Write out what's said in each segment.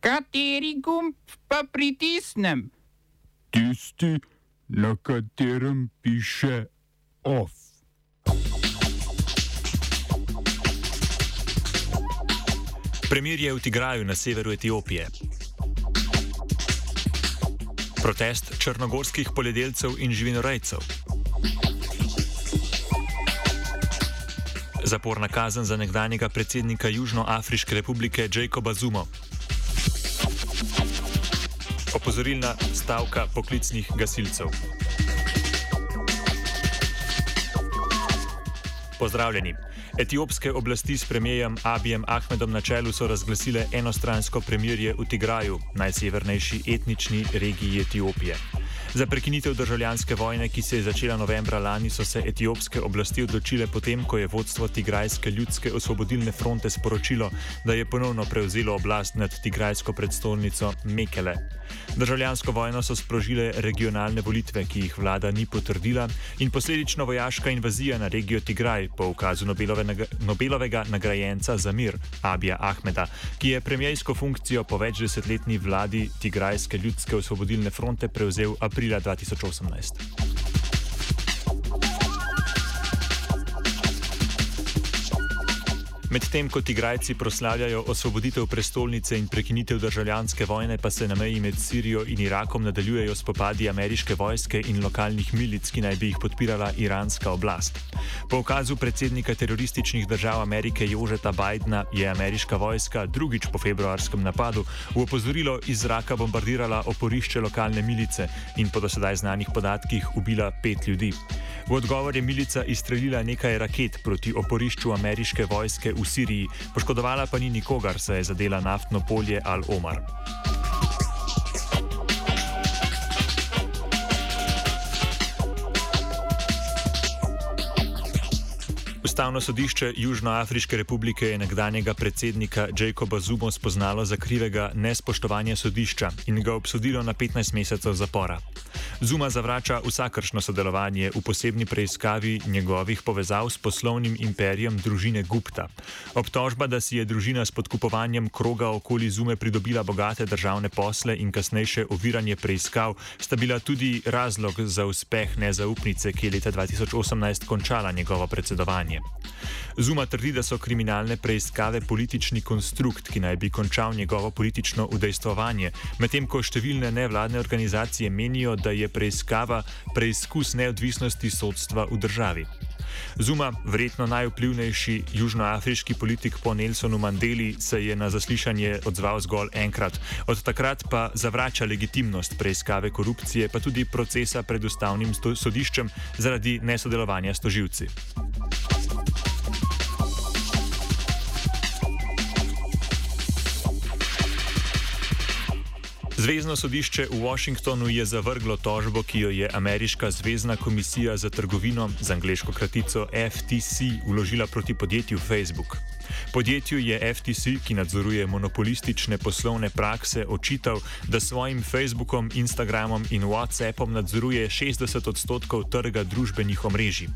Kateri gumb pa pritisnem? Tisti, na katerem piše OF. Premirje v Tigraju na severu Etiopije. Protest črnogorskih poljedelcev in živinorejcev. Zaporna kazen za nekdanjega predsednika Južnoafriške republike Jacoba Zuma. Opozorilna stavka poklicnih gasilcev. Pozdravljeni. Etiopske oblasti s premijejem Abijem Ahmedom na čelu so razglasile enostransko premirje v Tigraju, najsevernejši etnični regiji Etiopije. Za prekinitev državljanske vojne, ki se je začela novembra lani, so se etiopske oblasti odločile potem, ko je vodstvo Tigrajske ljudske osvobodilne fronte sporočilo, da je ponovno prevzelo oblast nad tigrajsko predstolnico Mekele. Državljansko vojno so sprožile regionalne volitve, ki jih vlada ni potrdila, in posledično vojaška invazija na regijo Tigraj po ukazu Nobelove, Nobelovega nagrajenca za mir Abija Ahmeda, ki je premijsko funkcijo po večdesetletni vladi Tigrajske ljudske osvobodilne fronte prevzel aprila 2018. Medtem ko Tigrajci proslavljajo osvoboditev prestolnice in prekinitev državljanske vojne, pa se na meji med Sirijo in Irakom nadaljujejo spopadi ameriške vojske in lokalnih milic, ki naj bi jih podpirala iranska oblast. Po ukazu predsednika terorističnih držav Amerike Jožeta Bidna je ameriška vojska drugič po februarskem napadu v opozorilo iz zraka bombardirala oporišče lokalne milice in po dosedaj znanih podatkih ubila pet ljudi. V odgovor je milica izstrelila nekaj raket proti oporišču ameriške vojske v Siriji, poškodovala pa ni nikogar, saj je zadela naftno polje Al-Omar. Ustavno sodišče Južnoafriške republike je nekdanjega predsednika Jacoba Zumo spoznalo za krivega nespoštovanja sodišča in ga obsodilo na 15 mesecev zapora. Zuma zavrača vsakršno sodelovanje v posebni preiskavi njegovih povezav s poslovnim imperijem družine Gupta. Obtožba, da si je družina s podkupovanjem kroga okoli Zume pridobila bogate državne posle in kasnejše oviranje preiskav, sta bila tudi razlog za uspeh nezaupnice, ki je leta 2018 končala njegovo predsedovanje. Zuma trdi, da so kriminalne preiskave politični konstrukt, ki naj bi končal njegovo politično udejstvovanje, medtem ko številne nevladne organizacije menijo, da je preiskava preizkus neodvisnosti sodstva v državi. Zuma, verjetno najvplivnejši južnoafriški politik po Nelsonu Mandeli, se je na zaslišanje odzval zgolj enkrat. Od takrat pa zavrača legitimnost preiskave korupcije, pa tudi procesa pred ustavnim sodiščem zaradi nesodelovanja s toživci. Zvezdno sodišče v Washingtonu je zavrglo tožbo, ki jo je Ameriška zvezdna komisija za trgovino z angliško kratico FTC uložila proti podjetju Facebook. Podjetju je FTC, ki nadzoruje monopolistične poslovne prakse, očital, da svojim Facebookom, Instagramom in WhatsAppom nadzoruje 60 odstotkov trga družbenih omrežij.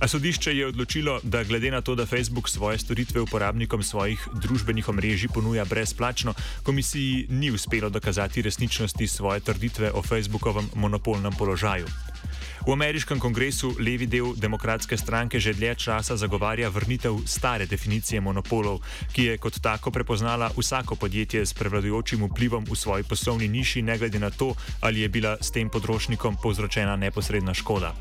A sodišče je odločilo, da glede na to, da Facebook svoje storitve uporabnikom svojih družbenih omrežij ponuja brezplačno, komisiji ni uspelo dokazati resničnosti svoje trditve o Facebookovem monopolnem položaju. V ameriškem kongresu levi del demokratske stranke že dlje časa zagovarja vrnitev stare definicije monopolov, ki je kot tako prepoznala vsako podjetje s prevladujočim vplivom v svoji poslovni niši, ne glede na to, ali je bila s tem potrošnikom povzročena neposredna škoda.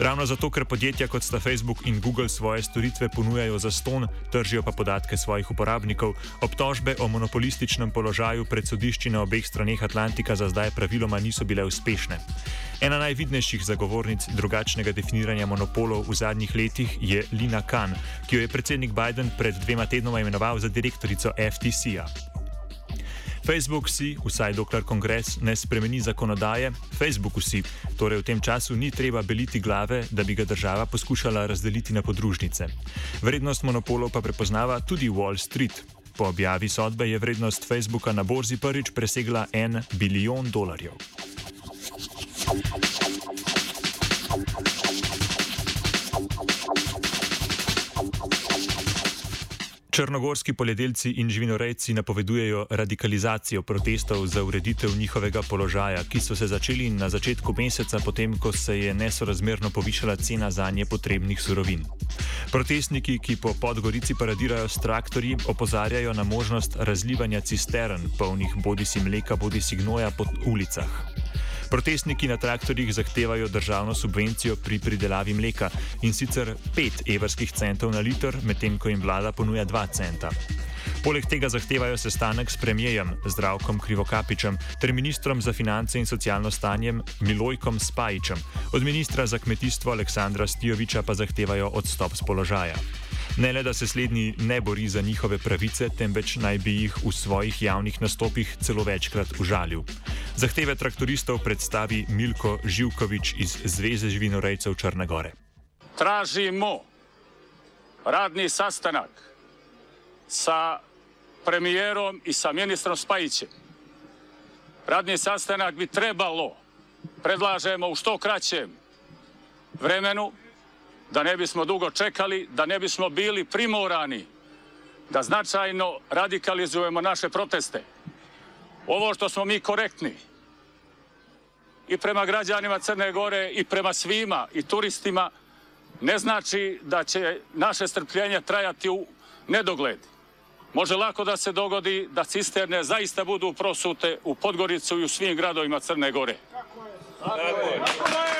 Ravno zato, ker podjetja kot sta Facebook in Google svoje storitve ponujajo za ston, tržijo pa podatke svojih uporabnikov, obtožbe o monopolističnem položaju pred sodišči na obeh straneh Atlantika za zdaj praviloma niso bile uspešne. Ena najvidnejših zagovornic drugačnega definiranja monopolov v zadnjih letih je Lina Khan, ki jo je predsednik Biden pred dvema tednoma imenoval za direktorico FTC-ja. Facebook si, vsaj dokler kongres ne spremeni zakonodaje, Facebooku si, torej v tem času ni treba beliti glave, da bi ga država poskušala razdeliti na podružnice. Vrednost monopolov pa prepoznava tudi Wall Street. Po objavi sodbe je vrednost Facebooka na borzi prvič presegla en bilijon dolarjev. Črnogorski poljedelci in živinorejci napovedujejo radikalizacijo protestov za ureditev njihovega položaja, ki so se začeli na začetku meseca, potem ko se je nesorazmerno povišala cena za nje potrebnih surovin. Protestniki, ki po Podgorici paradirajo s traktorji, opozarjajo na možnost razlivanja cistern, polnih bodi si mleka, bodi si gnoja po ulicah. Protestniki na traktorjih zahtevajo državno subvencijo pri pridelavi mleka in sicer 5 evrskih centov na liter, medtem ko jim vlada ponuja 2 centa. Poleg tega zahtevajo sestanek s premijejem Zdravkom Krivokapičem ter ministrom za finance in socialno stanje Milojkom Spajičem. Od ministra za kmetijstvo Aleksandra Stijoviča pa zahtevajo odstop z položaja. Ne le, da se slednji ne bori za njihove pravice, temveč naj bi jih v svojih javnih nastopih celo večkrat užalil. Zahteve traktoristov predstavi Milko Živkovič iz Zveze živinorejcev Črne Gore. Tražimo radni sastanak sa premijerom i sa ministrom Spajićem. Radni sastanak bi trebalo, predlažemo u što kraćem vremenu, da ne bismo dugo čekali, da ne bismo bili primorani da značajno radikalizujemo naše proteste. Ovo što smo mi korektni i prema građanima Crne Gore i prema svima i turistima ne znači da će naše strpljenje trajati u nedogled. Može lako da se dogodi da cisterne zaista budu prosute u Podgoricu i u svim gradovima Crne Gore. Tako je. Tako je. Tako je.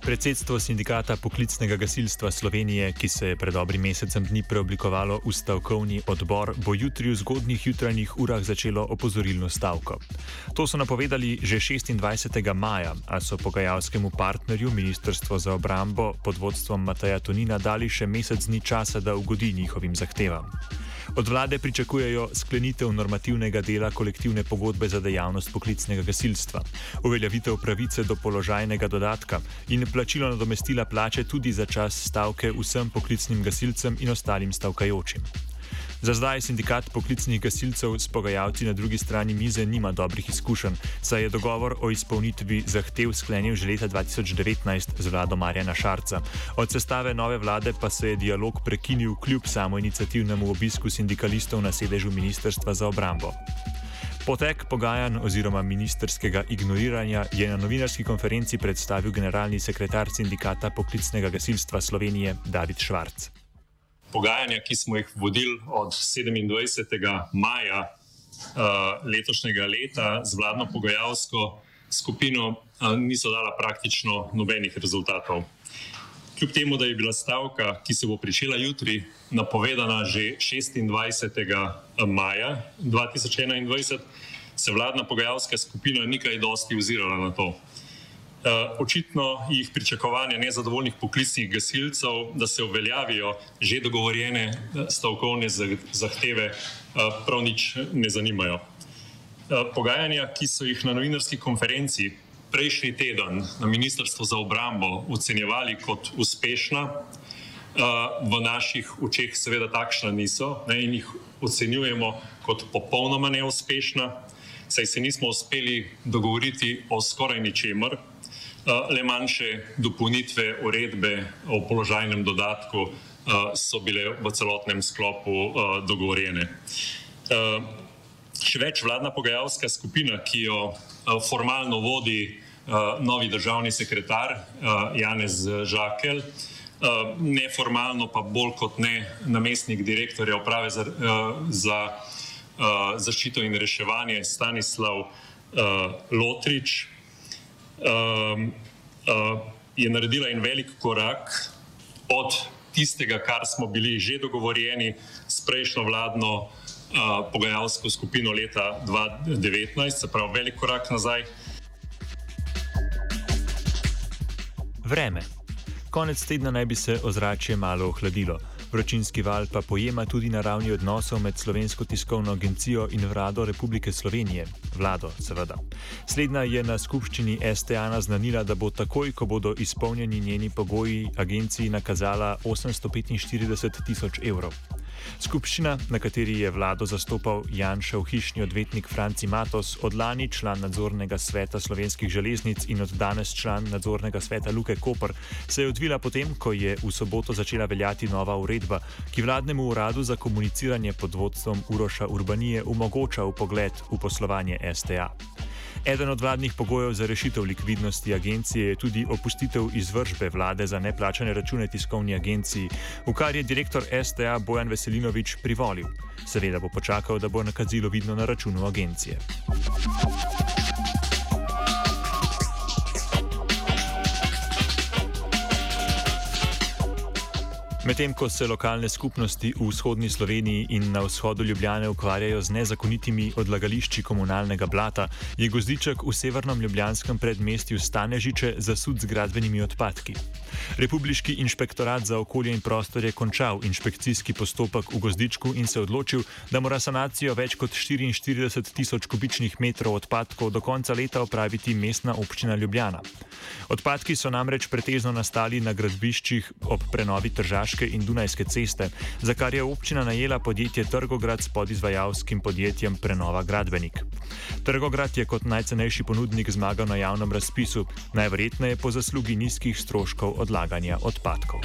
Predsedstvo sindikata poklicnega gasilstva Slovenije, ki se je pred dobrim mesecem dni preoblikovalo v stavkovni odbor, bo jutri v zgodnjih jutranjih urah začelo opozorilno stavko. To so napovedali že 26. maja, a so pogajalskemu partnerju Ministrstvo za obrambo pod vodstvom Mataja Tonina dali še mesec dni časa, da ugodi njihovim zahtevam. Od vlade pričakujejo sklenitev normativnega dela kolektivne pogodbe za dejavnost poklicnega gasilstva, uveljavitev pravice do položajnega dodatka in plačilo nadomestila plače tudi za čas stavke vsem poklicnim gasilcem in ostalim stavkajočim. Za zdaj sindikat poklicnih gasilcev s pogajalci na drugi strani mize nima dobrih izkušenj, saj je dogovor o izpolnitvi zahtev sklenil že leta 2019 z vlado Marjana Šarca. Od sestave nove vlade pa se je dialog prekinil kljub samo inicijativnemu obisku sindikalistov na sedežu Ministrstva za obrambo. Potek pogajanj oziroma ministerskega ignoriranja je na novinarski konferenci predstavil generalni sekretar sindikata poklicnega gasilstva Slovenije David Švarc pogajanja, ki smo jih vodili od 27. maja uh, letošnjega leta z vladno pogajalsko skupino, uh, niso dala praktično nobenih rezultatov. Kljub temu, da je bila stavka, ki se bo pričela jutri, napovedana že 26. maja 2021, se vladna pogajalska skupina ni kaj dosti ozirala na to. Eh, očitno jih pričakovanja nezadovoljnih poklicnih gasilcev, da se uveljavijo že dogovorjene eh, stavkovne zahteve, eh, prav nič ne zanimajo. Pogajanja, ki so jih na novinarski konferenci prejšnji teden na Ministrstvu za obrambo ocenjevali kot uspešna, v naših očeh seveda takšna niso ne, in jih ocenjujemo kot popolnoma neuspešna, saj se nismo uspeli dogovoriti o skoraj ničemer, le manjše dopolnitve uredbe o položajnem dodatku eh, so bile v celotnem sklopu eh, dogovorjene. Še več vladna pogajalska skupina, ki jo formalno vodi novi državni sekretar Janez Žakel, neformalno pa bolj kot ne namestnik direktorja uprave za, za zaščito in reševanje Stanislav Lotrič, um, uh, je naredila en velik korak od tistega, kar smo bili že dogovorjeni s prejšnjo vladno uh, pogajalsko skupino leta 2019, se pravi, velik korak nazaj. Vreme. Konec tedna naj bi se ozračje malo ohladilo. Vročinski val pa pojema tudi na ravni odnosov med Slovensko tiskovno agencijo in vlado Republike Slovenije. Vlado, seveda. Slednja je na skupščini STA naznanila, da bo takoj, ko bodo izpolnjeni njeni pogoji, agenciji nakazala 845 tisoč evrov. Skupščina, na kateri je vlado zastopal Janšev hišni odvetnik Franci Matos, od lani član nadzornega sveta slovenskih železnic in od danes član nadzornega sveta Luke Koper, se je odvila potem, ko je v soboto začela veljati nova uredba, ki vladnemu uradu za komuniciranje pod vodstvom Uroša Urbanije omogoča pogled v poslovanje STA. Eden od vladnih pogojev za rešitev likvidnosti agencije je tudi opustitev izvržbe vlade za neplačane račune tiskovni agenciji, v kar je direktor STA Bojan Veselinovič privolil. Seveda bo počakal, da bo nakazilo vidno na računu agencije. Medtem ko se lokalne skupnosti v vzhodni Sloveniji in na vzhodu Ljubljane ukvarjajo z nezakonitimi odlagališči komunalnega blata, je gozdiček v severnem ljubljanskem predmestju Stanežiče zasud z gradbenimi odpadki. Republiški inšpektorat za okolje in prostor je končal inšpekcijski postopek v gozdičku in se odločil, da mora sanacijo več kot 44 tisoč kubičnih metrov odpadkov do konca leta opraviti mestna občina Ljubljana. Odpadki so namreč pretežno nastali na gradbiščih ob prenovi Tržaške in Dunajske ceste, za kar je občina najela podjetje Trgograd s podizvajalskim podjetjem Prenova Gradbenik. Trgograd je kot najcenejši ponudnik zmagal na javnem razpisu, najverjetneje po zaslugi nizkih stroškov odlaganja odpadkov.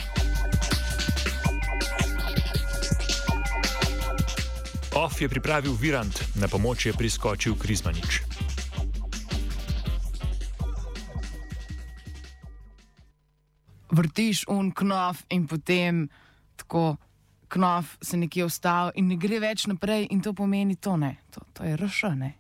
OF je pripravil Virant, na pomoč je priskočil Krizmanič. vrtiš un knof in potem tako knof se nekje ustavi in ne gre več naprej in to pomeni to ne, to, to je rešene.